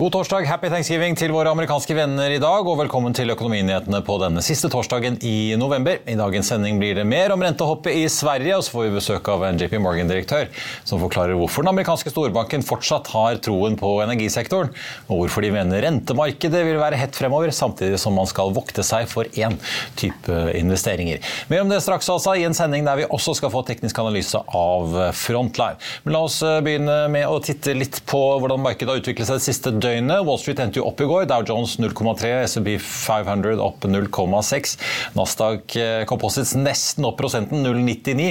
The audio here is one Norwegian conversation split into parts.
God torsdag, happy thanksgiving til våre amerikanske venner i dag, og velkommen til Økonominyhetene på denne siste torsdagen i november. I dagens sending blir det mer om rentehoppet i Sverige, og så får vi besøk av en JP Morgan-direktør som forklarer hvorfor den amerikanske storbanken fortsatt har troen på energisektoren, og hvorfor de mener rentemarkedet vil være hett fremover, samtidig som man skal vokte seg for én type investeringer. Mer om det straks altså, i en sending der vi også skal få teknisk analyse av Frontline. Men la oss begynne med å titte litt på hvordan markedet har utviklet seg det siste døgnet døgnet. Wall Street endte jo opp i går. Dow Jones 0,3, SB 500 opp 0,6. Nasdaq eh, Composites nesten opp prosenten, 0,99.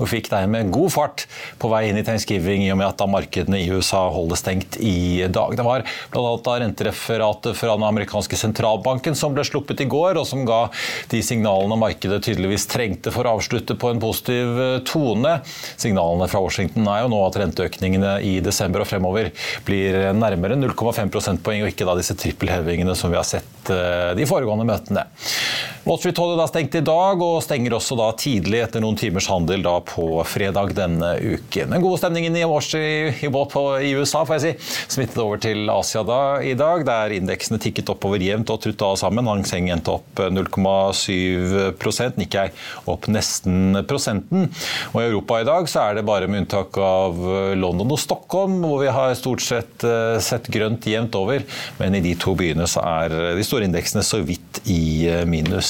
Og fikk dermed god fart på vei inn i thanksgiving i og med at da markedene i USA holder stengt i dag. Det var bl.a. rentereferatet fra den amerikanske sentralbanken som ble sluppet i går, og som ga de signalene markedet tydeligvis trengte for å avslutte på en positiv eh, tone. Signalene fra Washington er jo nå at renteøkningene i desember og fremover blir nærmere 0,5 5 prosentpoeng, og ikke da disse trippelhevingene som vi har sett eh, de foregående møtene. Wall Street holder da stengt i dag, og stenger også da tidlig etter noen timers handel da på fredag denne uken. Den gode stemningen i, i, i, i USA får jeg si, smittet over til Asia da i dag, der indeksene tikket oppover jevnt og trutta sammen. Hang Seng endte opp 0,7% Nikkei opp nesten prosenten. Og I Europa i dag så er det bare med unntak av London og Stockholm, hvor vi har stort sett eh, sett grønt jevnt over. Men i de to byene så er de store indeksene så vidt i eh,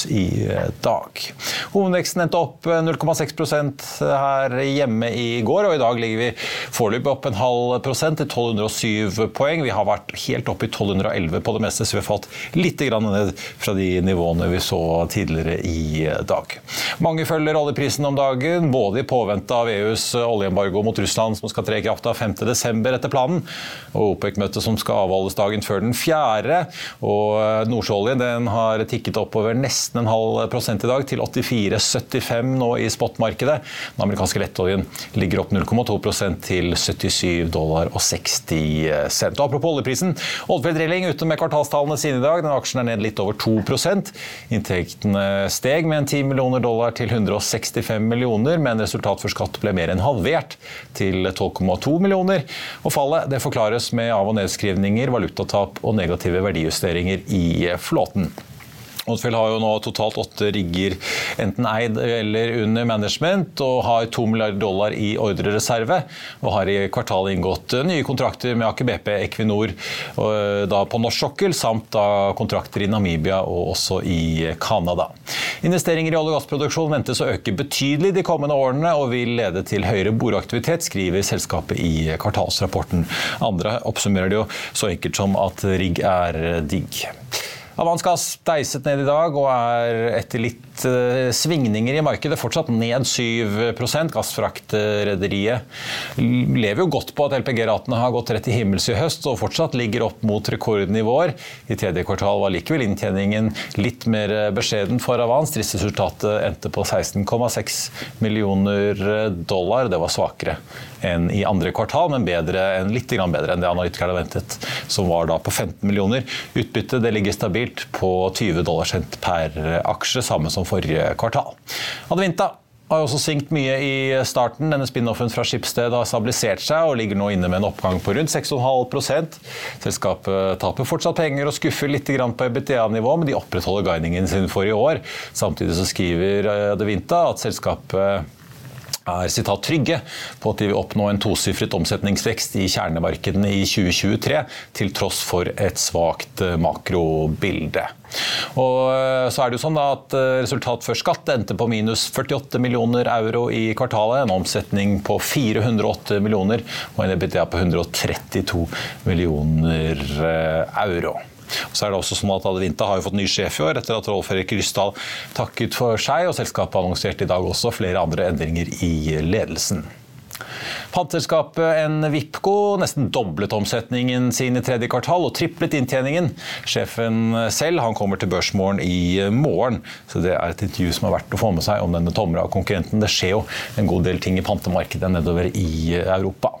i eh, dag. Hovedveksten endte opp 0,6 eh, her hjemme i går, og i dag ligger vi foreløpig opp en halv prosent til 1207 poeng. Vi har vært helt oppe i 1211 på det meste, så vi har fått litt ned fra de nivåene vi så tidligere i dag. Mange følger oljeprisen om dagen, både i påvente av EUs oljeembargo mot Russland som skal tre i kraft av 5.12. etter planen, og OPEC-møtet som skal avholdes dagen før den fjerde. Og Nordsjøoljen har tikket oppover nesten nesten en halv prosent i dag, til 84,75 nå i spotmarkedet. Den amerikanske lettoljen ligger opp 0,2 til 77 dollar og 60 cent. Og apropos oljeprisen. Oddfjell Drilling ute med kvartalstallene sine i dag. Den aksjen er ned litt over 2% Inntektene steg med en 10 millioner dollar til 165 millioner, men resultat for skatt ble mer enn halvert til 12,2 millioner. Og fallet det forklares med av- og nedskrivninger, valutatap og negative verdijusteringer i flåten. Odfjell har jo nå totalt åtte rigger enten eid eller under management, og har to milliarder dollar i ordrereserve. Og har i kvartalet inngått nye kontrakter med Aker BP, Equinor da på norsk sokkel, samt da kontrakter i Namibia og også i Canada. Investeringer i olje- og gassproduksjon ventes å øke betydelig de kommende årene, og vil lede til høyere boreaktivitet, skriver selskapet i kvartalsrapporten. Andre oppsummerer det jo så enkelt som at rigg er digg. Avans Gass deiset ned i dag og er etter litt uh, svingninger i markedet fortsatt ned 7 Gassfraktrederiet lever jo godt på at LPG-ratene har gått rett til himmels i høst og fortsatt ligger opp mot rekordnivåer. I tredje kvartal var likevel inntjeningen litt mer beskjeden for Avans. Driftsresultatet endte på 16,6 millioner dollar. Det var svakere enn i andre kvartal, men bedre litt bedre enn det analytikerne ventet, som var da på 15 millioner. Utbyttet ligger stabilt på 20 dollar cent per aksje, samme som forrige kvartal. Advinta har også svingt mye i starten. Denne spin-offen fra Skipsted har stabilisert seg og ligger nå inne med en oppgang på rundt 6,5% Selskapet taper fortsatt penger og skuffer litt på EBTA-nivå, men de opprettholder guidingen sin for i år. Samtidig så skriver Adevinta at selskapet er citat, trygge på at de vil oppnå en tosifret omsetningsvekst i kjernemarkedene i 2023, til tross for et svakt eh, makrobilde. Og eh, så er det jo sånn at eh, Resultat før skatt endte på minus 48 millioner euro i kvartalet. En omsetning på 408 millioner og en EBITDA på 132 millioner euro. Så er det også sånn at Adevinta har jo fått ny sjef i år, etter at Rolf Erik Ryssdal takket for seg. og Selskapet annonserte i dag også flere andre endringer i ledelsen. Pantelskapet Envipco nesten doblet omsetningen sin i tredje kvartal og triplet inntjeningen. Sjefen selv han kommer til Børsmorgen i morgen, så det er et intervju som er verdt å få med seg om denne Tomra-konkurrenten. Det skjer jo en god del ting i pantemarkedet nedover i Europa.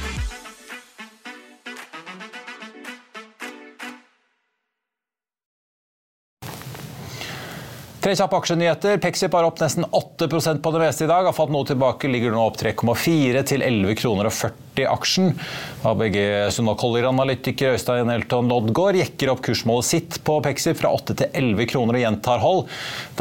Tre kjappe aksjenyheter. Pexip er opp nesten 8% på det meste i dag. Har fått noe tilbake, ligger nå opp 3,4 til 11 kroner og 40 aksjen. ABG Sundal Collier-analytiker Øystein Elton Loddgaard jekker opp kursmålet sitt på Pexip fra 8 til 11 kroner og gjentar hold.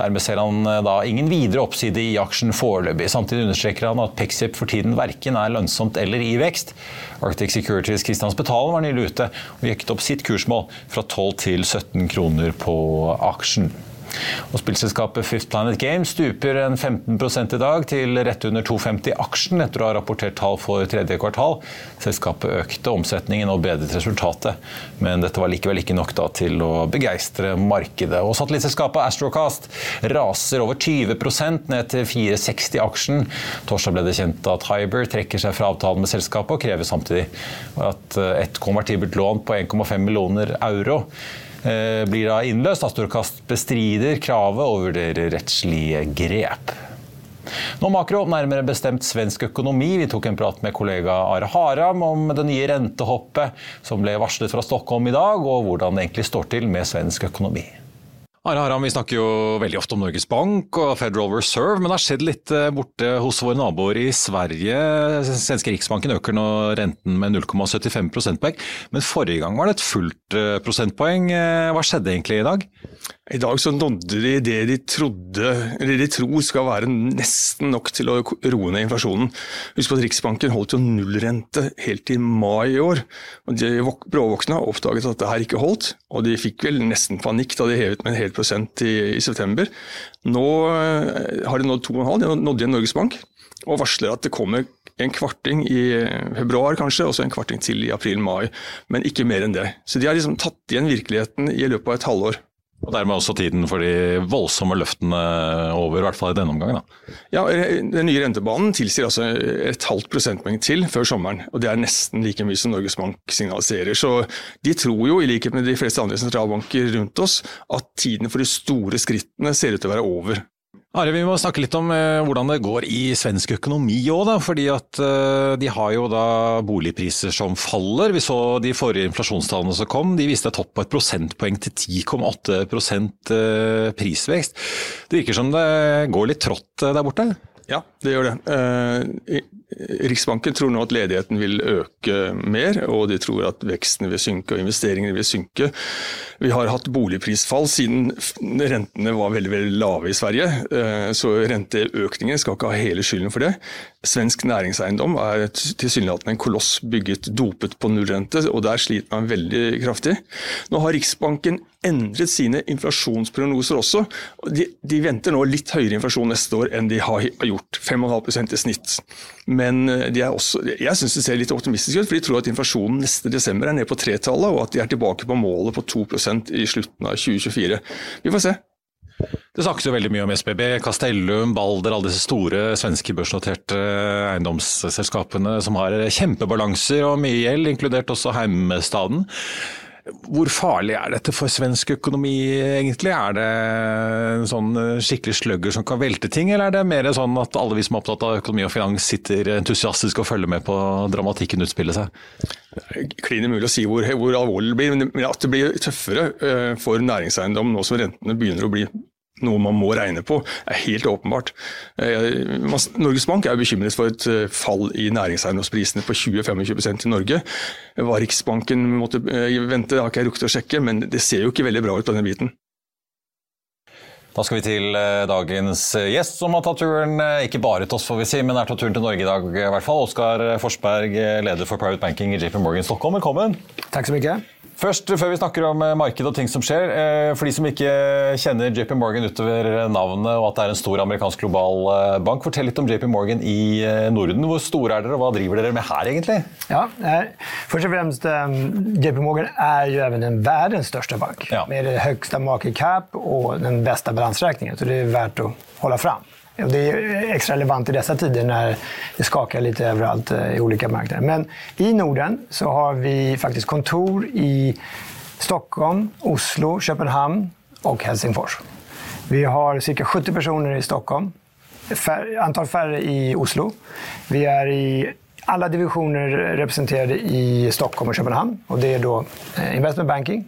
Dermed ser han eh, da ingen videre oppside i aksjen foreløpig. Samtidig understreker han at Pexip for tiden verken er lønnsomt eller i vekst. Arctic Securities Kristians Betalen var nylig ute og jekket opp sitt kursmål fra 12 til 17 kroner på aksjen. Og Spillselskapet Fifth Planet Games stuper en 15 i dag til rett under 2,50 aksjen etter å ha rapportert tall for tredje kvartal. Selskapet økte omsetningen og bedret resultatet, men dette var likevel ikke nok til å begeistre markedet. Og Satellittselskapet Astrocast raser over 20% ned til 4,60 aksjen. Torsdag ble det kjent at Hyber trekker seg fra avtalen med selskapet og krever samtidig at et konvertibelt lån på 1,5 millioner euro blir da innløst. Astorkast bestrider kravet og vurderer rettslige grep. Nå makro, nærmere bestemt svensk økonomi. Vi tok en prat med kollega Are Haram om det nye rentehoppet som ble varslet fra Stockholm i dag, og hvordan det egentlig står til med svensk økonomi. Are Haram, vi snakker jo veldig ofte om Norges Bank og Federal Reserve, men det har skjedd litt eh, borte hos våre naboer i Sverige. Svenske Riksbanken øker nå renten med 0,75 prosentpoeng, men forrige gang var det et fullt eh, prosentpoeng. Eh, hva skjedde egentlig i dag? I dag så nådde de det de trodde, eller de tror skal være nesten nok til å roe ned inflasjonen. Husk på at Riksbanken holdt jo nullrente helt til mai i år. og De bråvoksne har oppdaget at det her ikke holdt, og de fikk vel nesten panikk da de hevet med en hel prosent i, i september. Nå eh, har de nådd 2,5, de nådde igjen Norges Bank, og varsler at det kommer en kvarting i februar kanskje, og så en kvarting til i april-mai. Men ikke mer enn det. Så de har liksom tatt igjen virkeligheten i løpet av et halvår. Og Dermed også tiden for de voldsomme løftene over, i hvert fall i denne omgang. Ja, Den nye rentebanen tilsier altså et halvt prosentpoeng til før sommeren. og Det er nesten like mye som Norges Bank signaliserer. Så De tror jo, i likhet med de fleste andre sentralbanker rundt oss, at tiden for de store skrittene ser ut til å være over. Are, Vi må snakke litt om eh, hvordan det går i svensk økonomi òg. fordi at eh, De har jo da boligpriser som faller. Vi så de forrige inflasjonstallene som kom. De viste et hopp på et prosentpoeng til 10,8 eh, prisvekst. Det virker som det går litt trått der borte? Ja, det gjør det. Riksbanken tror nå at ledigheten vil øke mer, og de tror at veksten vil synke og investeringene vil synke. Vi har hatt boligprisfall siden rentene var veldig veldig lave i Sverige, eh, så renteøkningen skal ikke ha hele skylden for det. Svensk næringseiendom er tilsynelatende en koloss bygget dopet på nullrente, og der sliter man veldig kraftig. Nå har Riksbanken endret sine inflasjonsprognoser også. De, de, venter nå litt høyere inflasjon neste år enn de har gjort, 5,5% i snitt. Men eh, også, jeg syns det ser litt optimistisk ut, for de tror at inflasjonen neste desember er nede på tretallet, og at de er tilbake på målet på 2% i slutten av 2024. Vi får se. Det snakkes jo veldig mye om SBB, Castellum, Balder, alle disse store svenske børsnoterte eiendomsselskapene som har kjempebalanser og mye gjeld, inkludert også Heimstaden. Hvor farlig er dette for svensk økonomi egentlig? Er det en sånn skikkelig slugger som kan velte ting, eller er det mer sånn at alle vi som er opptatt av økonomi og finans sitter entusiastisk og følger med på dramatikken utspille seg? Klin mulig å si hvor, hvor, alvorlig det blir, men at det blir tøffere eh, for næringseiendom nå som rentene begynner å bli noe man må regne på, er helt åpenbart. Eh, Norges Bank er bekymret for et eh, fall i næringseiendomsprisene på 20-25% i Norge. Hva Riksbanken måtte eh, vente, det har ikke jeg rukket å sjekke, men det ser jo ikke veldig bra ut på denne biten. Da skal vi til dagens gjest, som har tatt turen ikke bare til oss, får vi si, men er tatt turen til Norge i dag. i hvert fall. Oskar Forsberg, leder for Private Banking i JP Morgan Stockholm. Velkommen. Takk så mye. Først, Før vi snakker om markedet og ting som skjer. Eh, for de som ikke kjenner JP Morgan utover navnet og at det er en stor amerikansk global eh, bank, fortell litt om JP Morgan i Norden. Hvor store er dere, og hva driver dere med her, egentlig? Ja, Først og fremst, JP Morgan er jo også den verdens største bank. Ja. Med det høyeste market cap og den beste balanseregningen. Så det er verdt å holde fram. Det är extra relevant i dessa tider när det skakar lite överallt eh, i olika marknader. Men i Norden så har vi faktiskt kontor i Stockholm, Oslo, Köpenhamn och Helsingfors. Vi har cirka 70 personer i Stockholm, fär, antal färre i Oslo. Vi är i alla divisioner representerade i Stockholm och Köpenhamn. Och det är då eh, investment banking,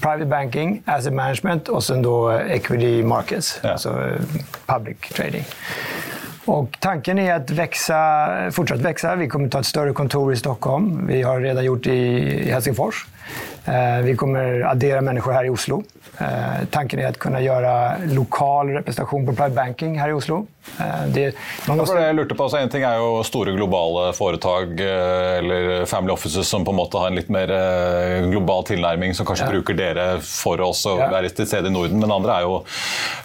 private banking, asset management og så da equity markets, ja. alltså eh, public trading. Og tanken er å fortsatt vokse. växa. Vi kommer ta et større kontor i Stockholm. Vi har redan gjort det i Helsingfors. Eh, vi kommer addera människor her i Oslo. Eh, tanken er å kunne gjøre lokal representasjon på private banking her i Oslo. Eh, det, man måste... jeg lurte på, altså, En ting er jo store globale foretak eller family offices som på en måte har en litt mer global tilnærming, som kanskje ja. bruker dere for å ja. være til stede i Norden. Men andre er jo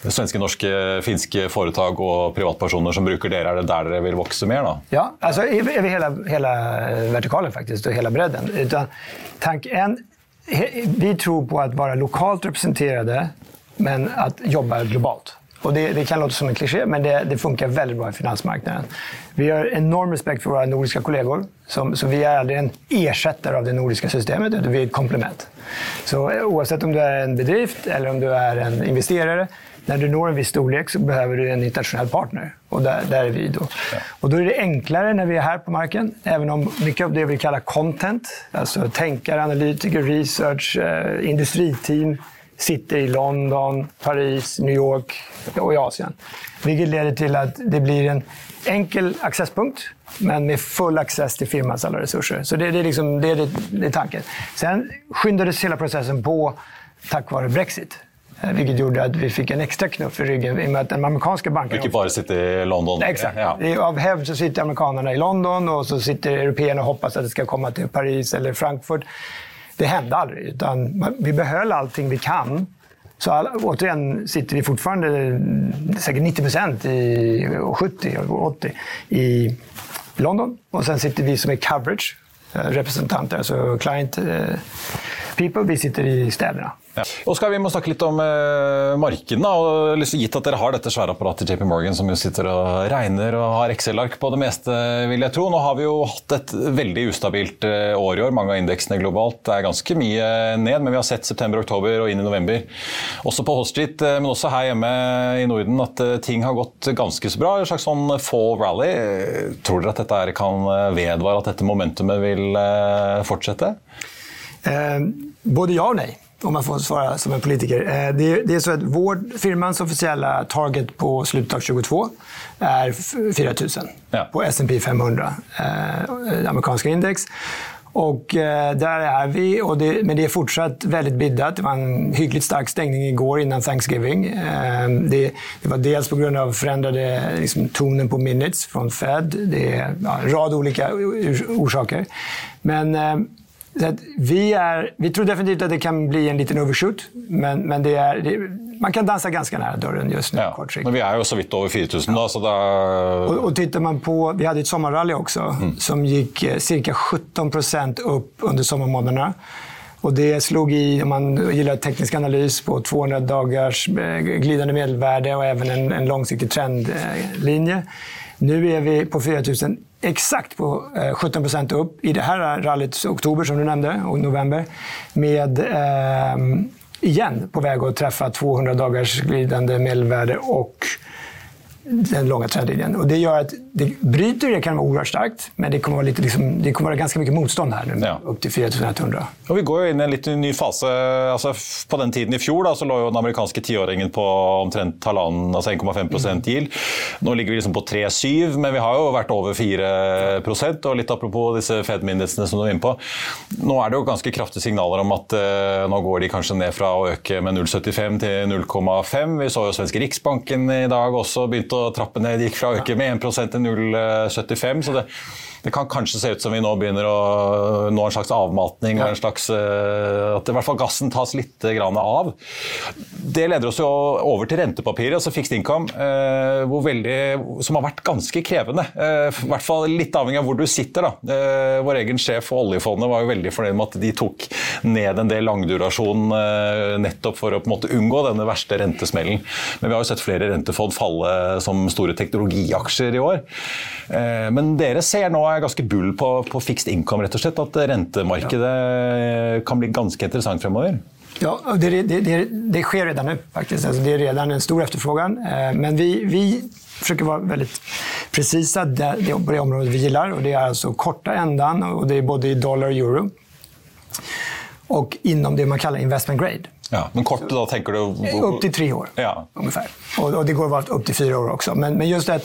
svenske, norske, finske foretak og privatpersoner som bruker dere. Er det der dere vil vokse mer? da? Ja, altså over hele, hele vertikalen faktisk, og hele bredden. Tank, en, vi tror på att vara lokalt representerade men att jobba globalt. Och det, det, kan låta som en klisjé, men det, det, funkar väldigt bra i finansmarknaden. Vi har enorm respekt för våra nordiska kollegor. Så vi är aldrig en ersättare av det nordiska systemet, vi är ett komplement. Så oavsett om du är en bedrift eller om du är en investerare när du når en viss storlek så behöver du en internationell partner. Och där, där är vi då. Ja. Och då är det enklare när vi är här på marken. Även om mycket av det vi kallar content, alltså tänkare, analytiker, research, eh, industriteam sitter i London, Paris, New York och i Asien. Vilket leder till att det blir en enkel accesspunkt, men med full access till firmans alla resurser. Så det, det, är, liksom, det, är, det är tanken. Sen skyndades hela processen på tack vare Brexit. Eh, vilket gjorde att vi fick en extra knuff i ryggen i och med att den amerikanska banken... Vilket bara sitter i London? Exakt. Ja. Av hävd så sitter amerikanerna i London och så sitter européerna och hoppas att det ska komma till Paris eller Frankfurt. Det hände aldrig. Utan vi behöll allting vi kan. Så all, återigen sitter vi fortfarande säkert 90 procent, 70 och 80 i London. Och sen sitter vi som är coverage, eh, representanter, alltså client eh, people. Vi sitter i städerna. Ja. Oskar, vi må snakke litt om uh, markedene. og liksom, Gitt at dere har dette svære apparatet JP Morgan som jo sitter og regner og har Excel-ark på det meste, vil jeg tro. Nå har vi jo hatt et veldig ustabilt uh, år i år. Mange av indeksene globalt er ganske mye ned, men vi har sett september, oktober og inn i november. Også på Hall Street, uh, men også her hjemme i Norden, at ting har gått ganske så bra. En slags sånn fall rally. Tror dere at dette kan vedvare, at dette momentumet vil fortsette? Både ja og nej, om man får svara som en politiker. Eh, det, det är så att vår, firmans officiella target på slutet av 2022 är 4 000 ja. på S&P 500, eh, amerikanska index. Och eh, där är vi, och det, men det är fortsatt väldigt biddat. Det var en hyggligt stark stängning igår innan Thanksgiving. Eh, det, det, var dels på grund av förändrade liksom, tonen på minutes från Fed. Det är ja, en rad olika orsaker. Men eh, vi, är, vi tror definitivt att det kan bli en liten overshoot, men, men det är, det, man kan dansa ganska nära dörren just nu. Ja, men vi er jo så vidt over 4000 ja. Då, så da... Och, och tittar man på, vi hade ett sommarrally också mm. som gick eh, cirka 17% upp under sommarmånaderna. Och det slog i, om man gillar teknisk analys, på 200 dagars eh, glidande medelvärde och även en, en långsiktig trendlinje. Nu är vi på 4000 exakt på 17 eh, procent upp i det här rallyt oktober som du nämnde, och november. Med eh, igen på väg att träffa 200 dagars glidande medelvärde och den långa trendlinjen. Och det gör att det bryter det kan vara oerhört starkt, men det kommer vara, lite, liksom, det kommer vara ganska mycket motstånd her nu, ja. upp til 4100. Och vi går ju inn i en litt ny fase. Alltså, på den tiden i fjor da, så lå jo den amerikanske tiåringen på omtrent halvannen, altså 1,5% yield. Nå ligger vi liksom på 3,7, men vi har jo vært over 4 og litt apropos disse Fed-myndighetene som du er inne på. Nå er det jo ganske kraftige signaler om at uh, nå går de kanskje ned fra å øke med 0,75 til 0,5. Vi så jo svenska Riksbanken i dag også begynte å trappe ned. De gikk fra å øke med 1 til 0,75. så det det kan kanskje se ut som vi nå begynner å nå en slags avmatning. og en slags, eh, At i hvert fall gassen tas litt av. Det leder oss jo over til rentepapiret, altså fixed income, eh, veldig, som har vært ganske krevende. Eh, I hvert fall litt avhengig av hvor du sitter. da. Vår egen sjef for oljefondet var jo veldig fornøyd med at de tok ned en del langdurasjon nettopp for å på en måte unngå denne verste rentesmellen. Men vi har jo sett flere rentefond falle som store teknologiaksjer i år. Men dere ser nå er ganske bull på, på fixed income, rett og slett. At rentemarkedet kan bli ganske interessant fremover. Ja, det, det, det, det skjer redan nå, faktisk. Altså, det er redan en stor efterfrågan. Eh, men vi, vi försöker vara väldigt precisa på det området vi gillar. Och det är alltså korta ändan och det är både i dollar och euro. Och inom det man kallar investment grade. Ja, men kort då tänker du? Upp till tre år ja. ungefär. Och, och det går att vara upp till fyra år också. Men, men just det Eh,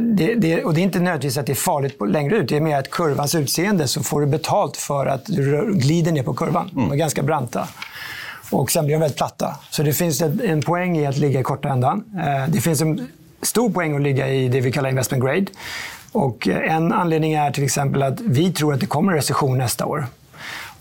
det, det, och det är inte nödvändigtvis att det är farligt på, längre ut. Det är mer att kurvans utseende så får du betalt för att du glider ner på kurvan. Mm. De är ganska branta. Och sen blir de väldigt platta. Så det finns en poäng i att ligga i korta ändan. Eh, det finns en stor poäng att ligga i det vi kallar investment grade. Och eh, en anledning är till exempel att vi tror att det kommer en recession nästa år.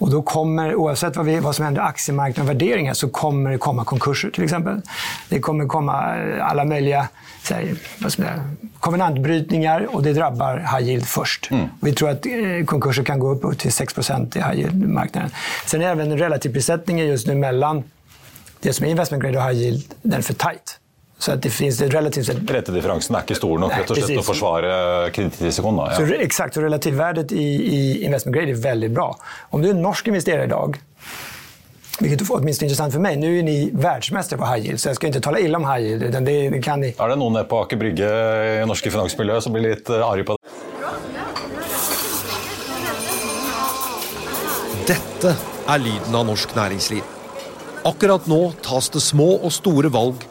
Och då kommer, oavsett vad, vi, vad som händer i aktiemarknaden och värderingar, så kommer det komma konkurser till exempel. Det kommer komma alla möjliga här, vad som är, konvenantbrytningar och det drabbar high yield först. Mm. Vi tror att eh, konkurser kan gå upp till 6% i high yield-marknaden. Sen är även relativprissättningen just nu mellan det som är investment grade och high yield, den är för tight. Så att det finns relativt sett... Rentedifferansen er ikke stor nok rett og slett å forsvare kredittrisikoen? Ja. Så, exakt, og relativvärdet i, i investment grade är väldigt bra. Om du är en norsk investerare idag vilket är åtminstone intressant för mig. Nu är ni världsmästare på high yield, så jag ska inte tala illa om high yield. Utan det, det kan ni. Er det noen nede på Aker Brygge i norske finansmiljø som blir litt eh, arg på det? Dette er lyden av norsk næringsliv. Akkurat nå tas det små og store valg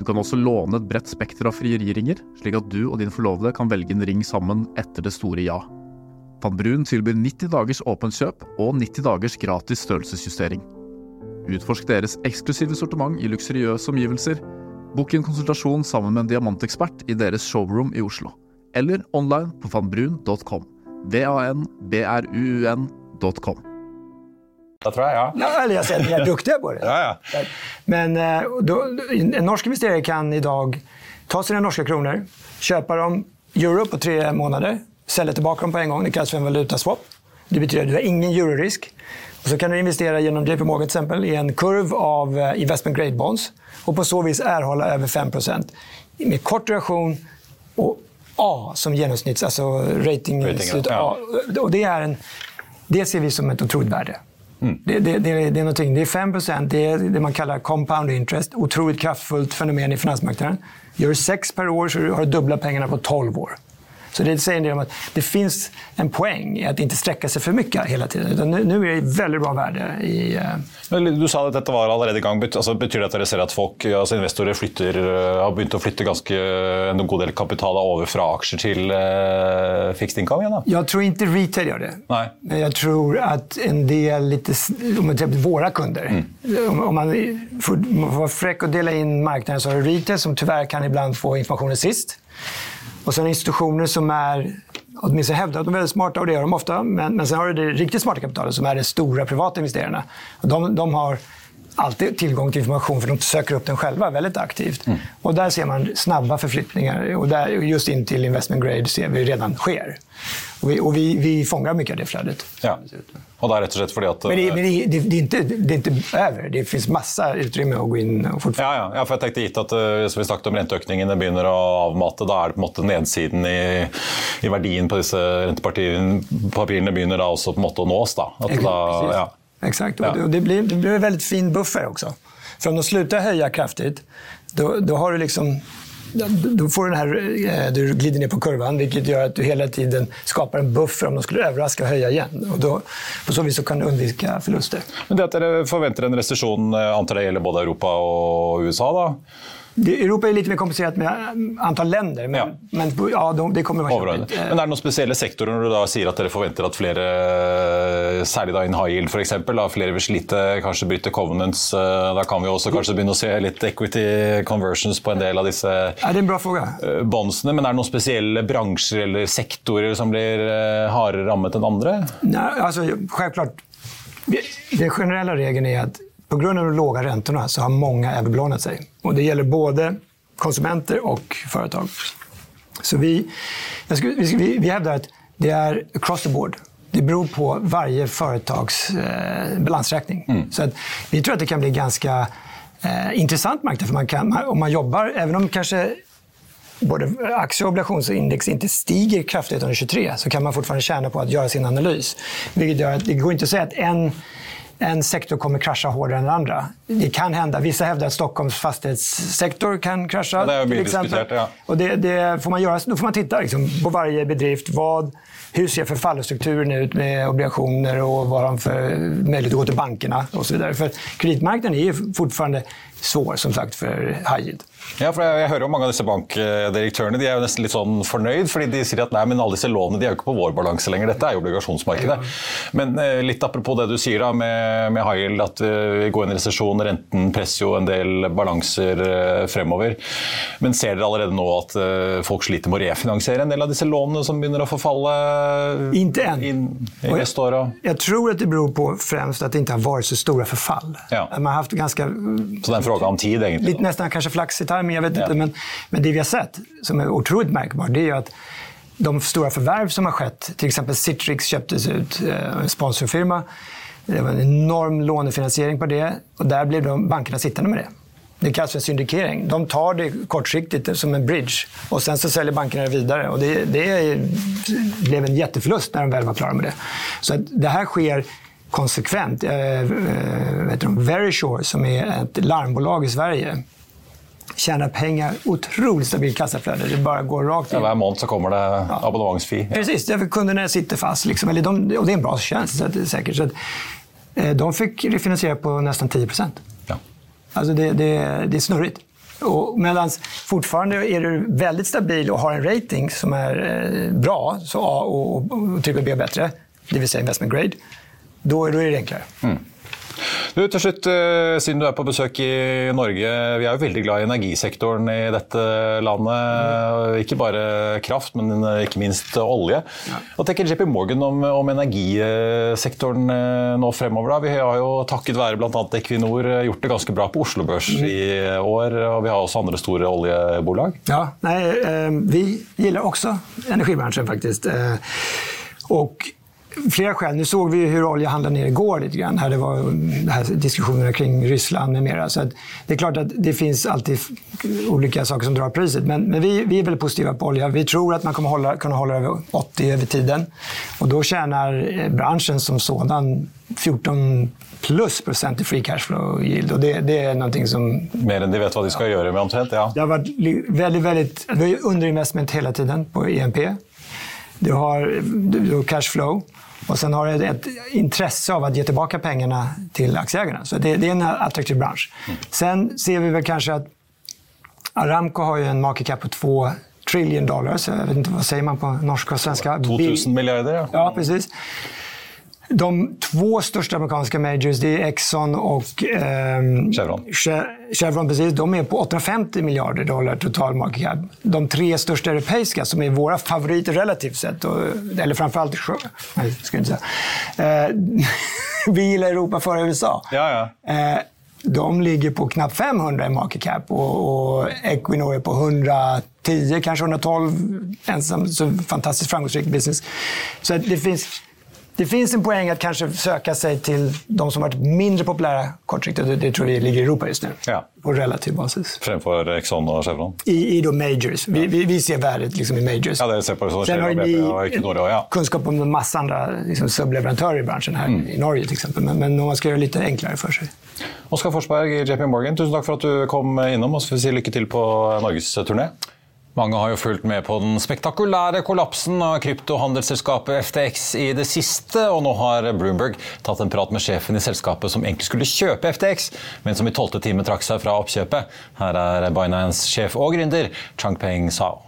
Du kan også låne et bredt spekter av frieriringer, slik at du og din forlovede kan velge en ring sammen etter det store ja. Van Brun tilbyr 90 dagers åpent kjøp og 90 dagers gratis størrelsesjustering. Utforsk deres eksklusive sortiment i luksuriøse omgivelser Bok en konsultasjon sammen med en diamantekspert i deres showroom i Oslo. Eller online på vanbrun.com. V-a-n-b-r-u-u-n.com. Det tror jeg, ja. ja eller jeg säger att ni er duktiga på det. ja, ja. Men eh, då, en norsk investerare kan i dag ta sine norske kroner, köpa dem euro på tre månader, sälja tilbake dem på en gang. Det kallas for en valutaswap. Det betyder at du har ingen eurorisk. Och så kan du investera gjennom JP Morgan till exempel, i en kurv av eh, investment grade bonds og på så vis erhålla över 5% med kort duration og A som genomsnitts, alltså rating, rating ja. A. Och det, är en, det ser vi som et otroligt värde. Det, det, det, är- det är någonting. Det är 5% det är det man kallar compound interest. Otroligt kraftfullt fenomen i finansmarknaden. Gör du 6 per år så har du dubbla pengarna på 12 år. Så det säger en del om att det finns en poäng i att inte sträcka sig för mycket hela tiden. Utan nu, nu är det väldigt bra värde i... eh, Du sa at dette var allerede i gang. Altså, betyr det at dere ser at folk, altså investorer flytter, eh, har begynt å flytte ganske en god del kapital over fra aksjer til uh, fixed income igjen? da? Jag tror inte retail gör det. Nej. Men jag tror att en del, lite, om man tänker på våra kunder, om, om man får, man får vara fräck och dela in marknaden så har du retail som tyvärr kan ibland få informationen sist. Och sen institutioner som är, åtminstone hävdar att de är väldigt smarta och det gör de ofta. Men, men sen har du det riktigt smarta kapitalet som är de stora privata investerarna. De, de har alltid tillgång till information för de söker upp den själva väldigt aktivt. Och där ser man snabba förflyttningar. Och där, just in till investment grade ser vi redan sker. Och vi, och vi, vi fångar mycket av det flödet. Ja. Och det er rätt och slett fordi att... Men, det, men det, det, det, är inte, det är inte över. Det finns massa utrymme att gå in och fortfarande. Ja, ja, ja, for jeg tenkte gitt at eh, som vi snakket om renteøkningen den begynner å avmate, da er det på en måte nedsiden i, i verdien på disse rentepapirene begynner också på något nås. da. At Exakt, da precis. ja. Exakt. Ja. Och det, blir, det blir en väldigt fin buffer också. För om de slutar höja kraftigt, då, då har du liksom... Då får du den här, eh, du glider ner på kurvan, vilket gör att du hela tiden skapar en buffer om de skulle överraska och höja igen. Och då, på så vis så kan du undvika förluster. Men det at dere forventer en resesjon, eh, antar det gjelder både Europa og USA? da? Det, Europa är lite mer komplicerat med antall antal länder, men, Ja. men ja, de, det kommer vara. Eh, Men er det noen spesielle sektorer når du da sier at dere forventer at flere, eh, særlig da in high yield f.eks., flere vil slite, kanskje bryte covenants? eh, Da kan vi også kanskje begynne å se litt equity conversions på en del av disse Ja, det en bra eh, bondsene. Men er det noen spesielle bransjer eller sektorer som blir eh, hardere rammet enn andre? Nei, altså, självklart, den generelle regelen er att på grund av de låga räntorna så har många överbelånat sig. Och det gäller både konsumenter och företag. Så vi, jag skulle, vi, vi, hävdar att det är across the board. Det beror på varje företags eh, balansräkning. Så att vi tror att det kan bli ganska eh, intressant marknad. För man kan, om man jobbar, även om kanske både aktie och obligationsindex inte stiger kraftigt under 23 så kan man fortfarande tjäna på att göra sin analys. Vilket gör att det går inte att säga att en, en sektor kommer krasja hårdare än den andra. Det kan hända. Vissa hävdar att Stockholms fastighetssektor kan krasja. Ja, det har till exempel. ja. Och det, det får man göra, då får man titta liksom, på varje bedrift. Vad, hur ser förfallostrukturen ut med obligationer och vad har de för möjlighet att gå till bankerna och så vidare. För kreditmarknaden är fortfarande svår som sagt för high yield. Ja, for jeg, jeg hører jo mange av disse bankdirektørene de er jo nesten litt sånn fornøyd, fordi de sier at nei, men alle disse lånene de er jo ikke på vår balanse lenger. Dette er jo obligasjonsmarkedet. Men eh, litt apropos det du sier da med, med high yield, at eh, vi går inn i resesjon, renten presser jo en del balanser eh, fremover. Men ser dere allerede nå at eh, folk sliter med å refinansiere en del av disse lånene som begynner å forfalle Ikke enn. In, i jeg, Jag tror at det beror på fremst at det ikke har vært så store forfall. Ja. Man har haft ganske... Så det er en spørsmål om tid, egentlig? Litt, nesten kanskje flaks i timing, jag vet inte. Men, men det vi har sett, som är otroligt märkbart, det är ju att de stora förvärv som har skett, till exempel Citrix köptes ut, eh, en sponsorfirma. Det var en enorm lånefinansiering på det och där blev de bankerna sittande med det. Det kallas för syndikering. De tar det kortsiktigt som en bridge och sen så säljer bankerna det vidare. Och det, det blev en jätteförlust när de väl var klara med det. Så att det här sker konsekvent. Eh, eh, vet du, Verisure, som är ett larmbolag i Sverige, tjänar pengar, otroligt stabilt kassaflöde. Det bara går rakt Ja, hver måned så kommer det abonnementsfee. Precis, därför kunderna sitter fast. Liksom. Eller de, och det är en bra tjänst så det är säkert. Så att, eh, de fick refinansiera på nästan 10 procent. Ja. Alltså det, det, det är snurrigt. Medan fortfarande är du väldigt stabil och har en rating som är eh, bra, så A och, och, och triple B bättre, det vill säga investment grade, då, då är det enklare. Du, til slutt, eh, Siden du er på besøk i Norge, vi er jo veldig glad i energisektoren i dette landet. Ikke bare kraft, men eh, ikke minst olje. Hva tenker JP Morgan om, om energisektoren eh, nå fremover? da? Vi har jo takket være bl.a. Equinor gjort det ganske bra på Oslo Børs i år. og Vi har også andre store oljebolag. Ja, nej, eh, vi gillar også energibransjen, faktisk. Och flera skäl. Nu såg vi hur olja handlade ner igår lite grann. Här det var här diskussionerna kring Ryssland med mera. Så det är klart att det finns alltid olika saker som drar priset. Men, men vi, vi är väldigt positiva på olja. Vi tror att man kommer hålla, kunna hålla över 80 över tiden. Och då tjänar eh, branschen som sådan 14 plus procent i free cash flow yield. Och det, det är någonting som... Mer än de vet vad de ska göra med omtrent, ja. Det har varit väldigt, väldigt... Vi har underinvestment hela tiden på EMP. Du har, du har cash flow. Och sen har du ett intresse av att ge tillbaka pengarna till aktieägarna. Så det, det är en attraktiv bransch. Sen ser vi väl kanske att Aramco har ju en market cap på 2 trillion dollars. Jag vet inte vad säger man på norska och svenska? 2000 miljarder, ja. Ja, precis. De två största amerikanska majors, det är Exxon och eh, Chevron. Chevron precis, de är på 850 miljarder dollar total market cap. De tre största europeiska, som är våra favoriter relativt sett, och, eller framförallt... Nej, ska inte säga. Eh, vi gillar Europa före USA. Ja, ja. Eh, de ligger på knappt 500 i market cap och, och Equinor är på 110, kanske 112. Ensam, så fantastiskt framgångsrik business. Så det finns det finns en poäng att kanske söka sig till de som varit mindre populära kortsiktigt. Det, det tror vi ligger i Europa just nu. Ja. På relativ basis. Framför Exxon och Chevron? I, i då majors. Vi, vi, vi ser värdet liksom i majors. Ja, det ser på så. Sen har ni ja. kunskap om en massa andra liksom, subleverantörer i branschen här mm. i Norge till exempel. Men, men man ska göra det lite enklare för sig. Oskar Forsberg i JP Morgan, tusen takk for at du kom innom. Og så får vi si lykke til på norgesturné. Mange har jo fulgt med på den spektakulære kollapsen av kryptohandelsselskapet FTX i det siste, og nå har Bloomberg tatt en prat med sjefen i selskapet som egentlig skulle kjøpe FTX, men som i tolvte time trakk seg fra oppkjøpet. Her er Binance-sjef og gründer Changpeng Sao.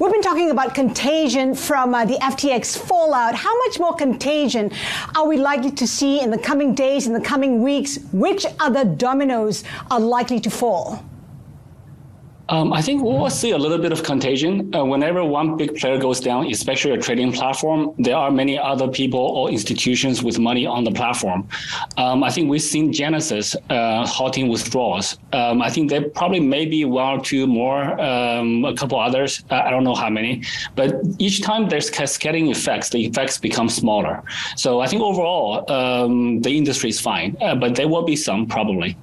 We've been talking about contagion from uh, the FTX fallout. How much more contagion are we likely to see in the coming days, in the coming weeks? Which other dominoes are likely to fall? Um, I think we'll see a little bit of contagion. Uh, whenever one big player goes down, especially a trading platform, there are many other people or institutions with money on the platform. Um, I think we've seen Genesis uh, halting withdrawals. Um, I think there probably maybe one or two more, um, a couple others. I don't know how many, but each time there's cascading effects, the effects become smaller. So I think overall, um, the industry is fine, uh, but there will be some probably.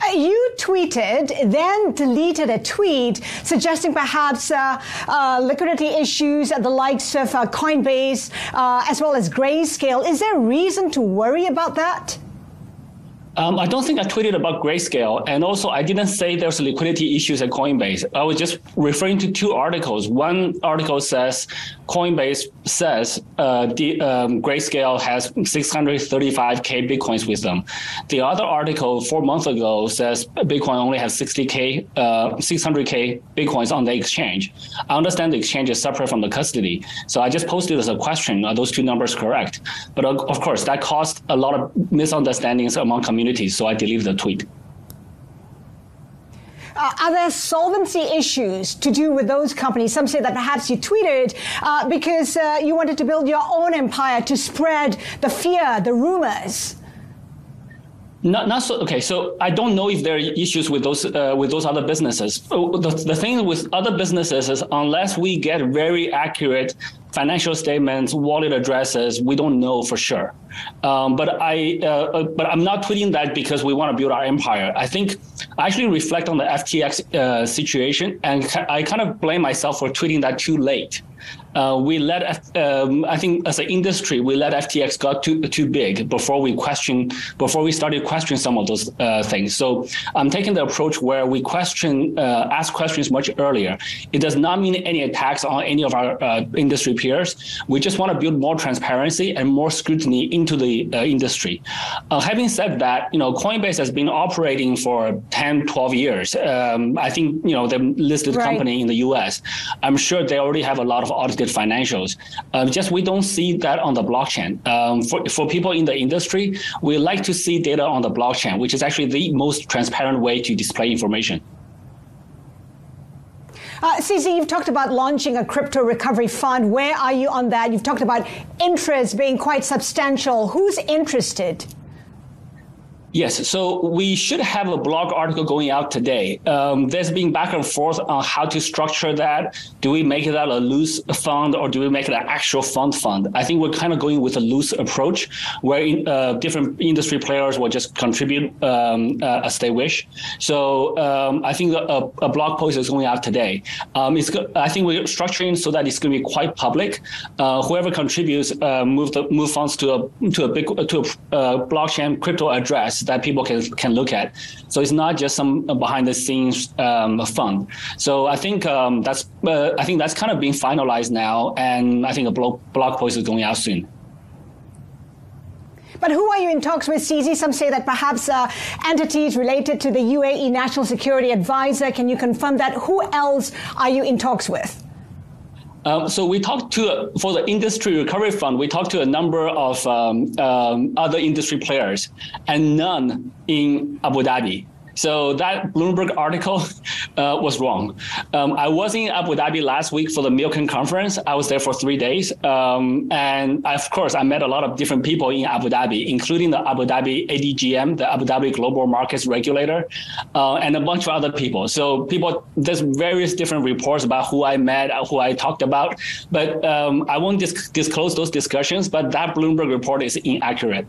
Uh, you tweeted, then deleted a tweet suggesting perhaps uh, uh, liquidity issues at the likes of uh, Coinbase uh, as well as Grayscale. Is there reason to worry about that? Um, I don't think I tweeted about Grayscale, and also I didn't say there's liquidity issues at Coinbase. I was just referring to two articles. One article says Coinbase says uh, the um, Grayscale has 635k bitcoins with them. The other article four months ago says Bitcoin only has 60k, uh, 600k bitcoins on the exchange. I understand the exchange is separate from the custody, so I just posted as a question: Are those two numbers correct? But of course, that caused a lot of misunderstandings among communities communities. So I deleted the tweet. Uh, are there solvency issues to do with those companies? Some say that perhaps you tweeted uh, because uh, you wanted to build your own empire to spread the fear, the rumors. Not, not so. Okay, so I don't know if there are issues with those uh, with those other businesses. Oh, the, the thing with other businesses is unless we get very accurate financial statements, wallet addresses, we don't know for sure. Um, but I, uh, uh but I'm not tweeting that because we want to build our empire. I think I actually reflect on the FTX uh, situation, and I kind of blame myself for tweeting that too late uh, we let um, I think as an industry we let FTX got too too big before we question before we started questioning some of those uh, things. So I'm taking the approach where we question uh, ask questions much earlier. It does not mean any attacks on any of our uh, industry peers. We just want to build more transparency and more scrutiny into the uh, industry. Uh, having said that, you know Coinbase has been operating for 10, 12 years. Um, I think you know they're listed right. company in the U.S. I'm sure they already have a lot of audited financials. Um, just we don't see that on the blockchain. Um, for, for people in the industry, we like to see data on the blockchain, which is actually the most transparent way to display information. Uh, CZ, you've talked about launching a crypto recovery fund. Where are you on that? You've talked about interest being quite substantial. Who's interested? Yes, so we should have a blog article going out today. Um, there's been back and forth on how to structure that. Do we make that a loose fund or do we make it an actual fund fund? I think we're kind of going with a loose approach where in, uh, different industry players will just contribute um, uh, as they wish. So um, I think a, a, blog post is going out today. Um, it's I think we're structuring so that it's going to be quite public. Uh, whoever contributes uh, move the move funds to a to a big to a uh, blockchain crypto address that people can can look at. So it's not just some behind the scenes um, fund. So I think um, that's uh, I think that's kind of being finalized now, and I think a blog blog post is going out soon. But who are you in talks with, CZ? Some say that perhaps uh, entities related to the UAE National Security Advisor. Can you confirm that? Who else are you in talks with? Um, so we talked to for the industry recovery fund. We talked to a number of um, um, other industry players, and none in Abu Dhabi. So that Bloomberg article uh, was wrong. Um, I was in Abu Dhabi last week for the Milken conference. I was there for three days, um, and of course I met a lot of different people in Abu Dhabi, including the Abu Dhabi ADGM, the Abu Dhabi Global Markets Regulator, uh, and a bunch of other people. So people, there's various different reports about who I met, who I talked about, but um, I won't dis- disclose those discussions. But that Bloomberg report is inaccurate.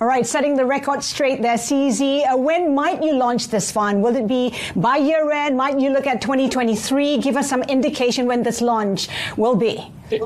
All right, setting the record straight there, CZ. Uh, when might you launch this fund? Will it be by year end? Might you look at 2023? Give us some indication when this launch will be. It,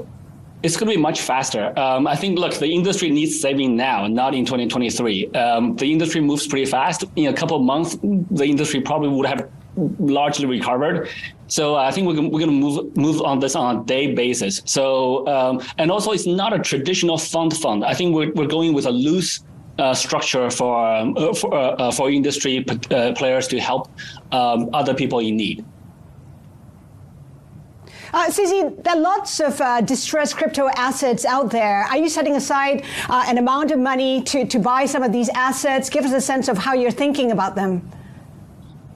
it's going to be much faster. Um, I think, look, the industry needs saving now, not in 2023. Um, the industry moves pretty fast. In a couple of months, the industry probably would have largely recovered. So I think we're, we're going to move move on this on a day basis. So um, and also it's not a traditional fund fund. I think we're, we're going with a loose uh, structure for um, uh, for, uh, uh for industry uh, players to help um, other people in need. Uh, CZ, there are lots of uh, distressed crypto assets out there. Are you setting aside uh, an amount of money to, to buy some of these assets? Give us a sense of how you're thinking about them.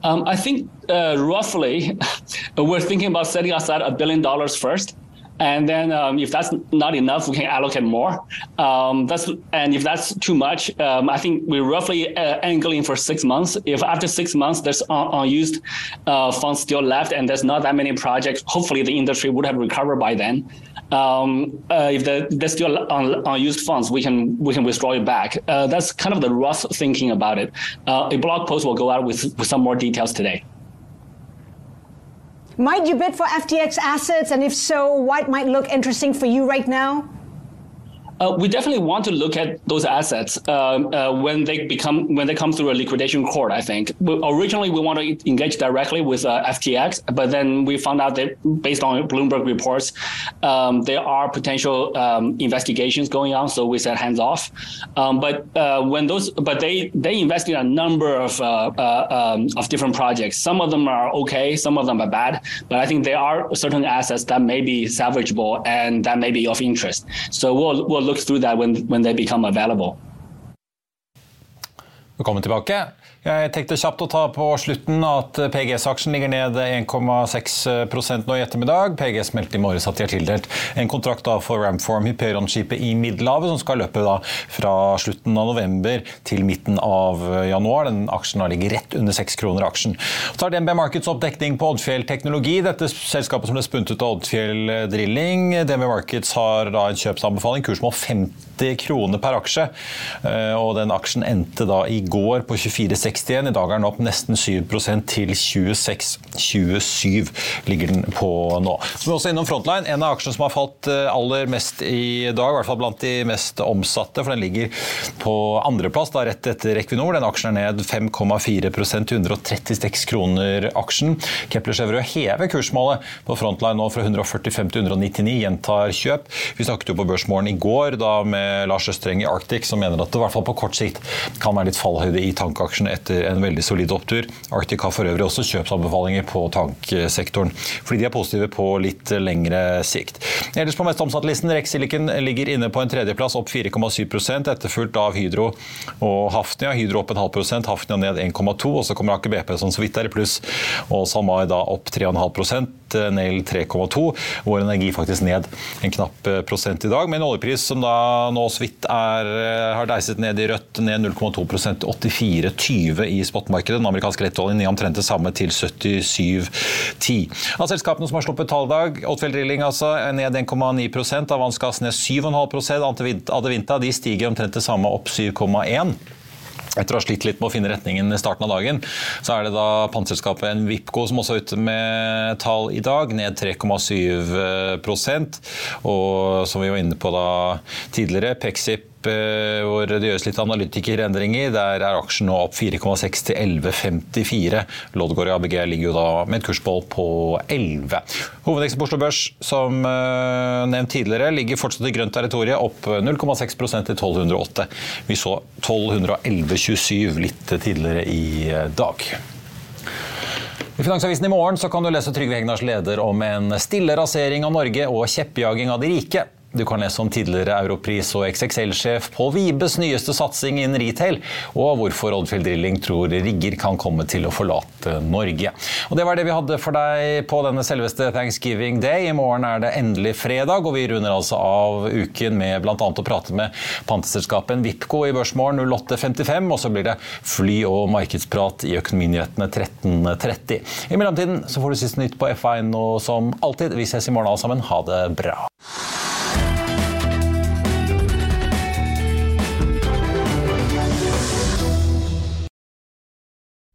Um, I think roughly we're thinking about setting aside a billion dollars first. And then um, if that's not enough, we can allocate more. Um, that's and if that's too much, um, I think we're roughly uh, angling for six months. If after six months there's un- unused uh, funds still left and there's not that many projects, hopefully the industry would have recovered by then. Um, uh, if the, there's still un- unused funds, we can we can withdraw it back. Uh, that's kind of the rough thinking about it. Uh, a blog post will go out with, with some more details today. Might you bid for FTX assets? And if so, what might look interesting for you right now? Uh, we definitely want to look at those assets um, uh, when they become when they come through a liquidation court. I think we, originally we want to engage directly with uh, FTX, but then we found out that based on Bloomberg reports, um, there are potential um, investigations going on. So we said hands off. Um, but uh, when those, but they they invest in a number of uh, uh, um, of different projects. Some of them are okay, some of them are bad. But I think there are certain assets that may be salvageable and that may be of interest. So we'll we'll look through that when, when they become available. Velkommen tilbake. Jeg tenkte kjapt å ta på slutten at PGS-aksjen ligger ned 1,6 nå i ettermiddag. PGS meldte i morges at de har tildelt en kontrakt for Ramform Hyperion-skipet i Middelhavet, som skal løpe fra slutten av november til midten av januar. Den aksjen ligger rett under 6 kroner aksjen. Så tar DNB Markets opp dekning på Oddfjell Teknologi, dette selskapet som ble spuntet av Oddfjell Drilling. DNB Markets har en kjøpsanbefaling, kursmål 50 kroner per aksje. Eh, og den aksjen endte da i går på 24,61. I dag er den opp nesten 7% til 26,27 ligger den på nå. Så vi er også innom Frontline, en av aksjene som har falt eh, aller mest i dag, i hvert fall blant de mest omsatte, for den ligger på andreplass, rett etter Equinor. Den aksjen er ned 5,4 til 136 kroner aksjen. Kepler Chevrolet hever kursmålet på Frontline nå fra 145 til 199, gjentar kjøp. Vi snakket jo på Børsmorgen i går da med Lars Østreng i Arctic, som mener at det i hvert fall på kort sikt kan være litt fallhøyde i tankaksjene etter en veldig solid opptur. Arctic har for øvrig også kjøpsanbefalinger på tanksektoren, fordi de er positive på litt lengre sikt. Ellers på mest omsatte listen, Rex Silicon ligger inne på en tredjeplass, opp 4,7% etterfulgt av Hydro og Hafnia. Hydro opp en halv prosent, Hafnia ned 1,2 og så kommer Aker BP som så vidt er i pluss, og SalMar da opp 3,5 Nett Nail 3,2. Vår Energi faktisk ned en knapp prosent i dag, med en oljepris som da nå så vidt er, har deiset ned i rødt, ned 0,2 84,20 i spotmarkedet. Den amerikanske lettoljen ned omtrent det samme til 77,10. Av selskapene som har sluppet tall i dag, Odfjell Drilling altså, ned 1,9 Avans Gass ned 7,5% Adevinta de stiger omtrent det samme, opp 7,1 etter å ha slitt litt med å finne retningen i starten av dagen, så er det da panserskapet Vipco som også er ute med tall i dag, ned 3,7% Og som vi var inne på da tidligere, Pexip hvor det gjøres litt analytikerendringer. Der er aksjen nå opp 4,6 til 11,54. Loddgård i ABG ligger jo da med et kursmål på 11. Hovedeksten på Oslo Børs, som uh, nevnt tidligere, ligger fortsatt i grønt territorium, opp 0,6% til 1208. Vi så 1211,27 litt tidligere i eh, dag. I Finansavisen i morgen kan du lese Trygve Hegnars leder om en stille rasering av Norge og kjeppjaging av de rike. Du kan lese om tidligere Europris og XXL-sjef Pål Vibes nyeste satsing innen retail, og hvorfor Oddfjell Drilling tror rigger kan komme til å forlate Norge. Og Det var det vi hadde for deg på denne selveste Thanksgiving Day. I morgen er det endelig fredag, og vi runder altså av uken med bl.a. å prate med panteselskapet Vipco i Børsmorgen 08.55, og så blir det fly- og markedsprat i Økonominyhetene 13.30. I mellomtiden så får du siste nytt på F1 og som alltid. Vi ses i morgen alle sammen. Ha det bra.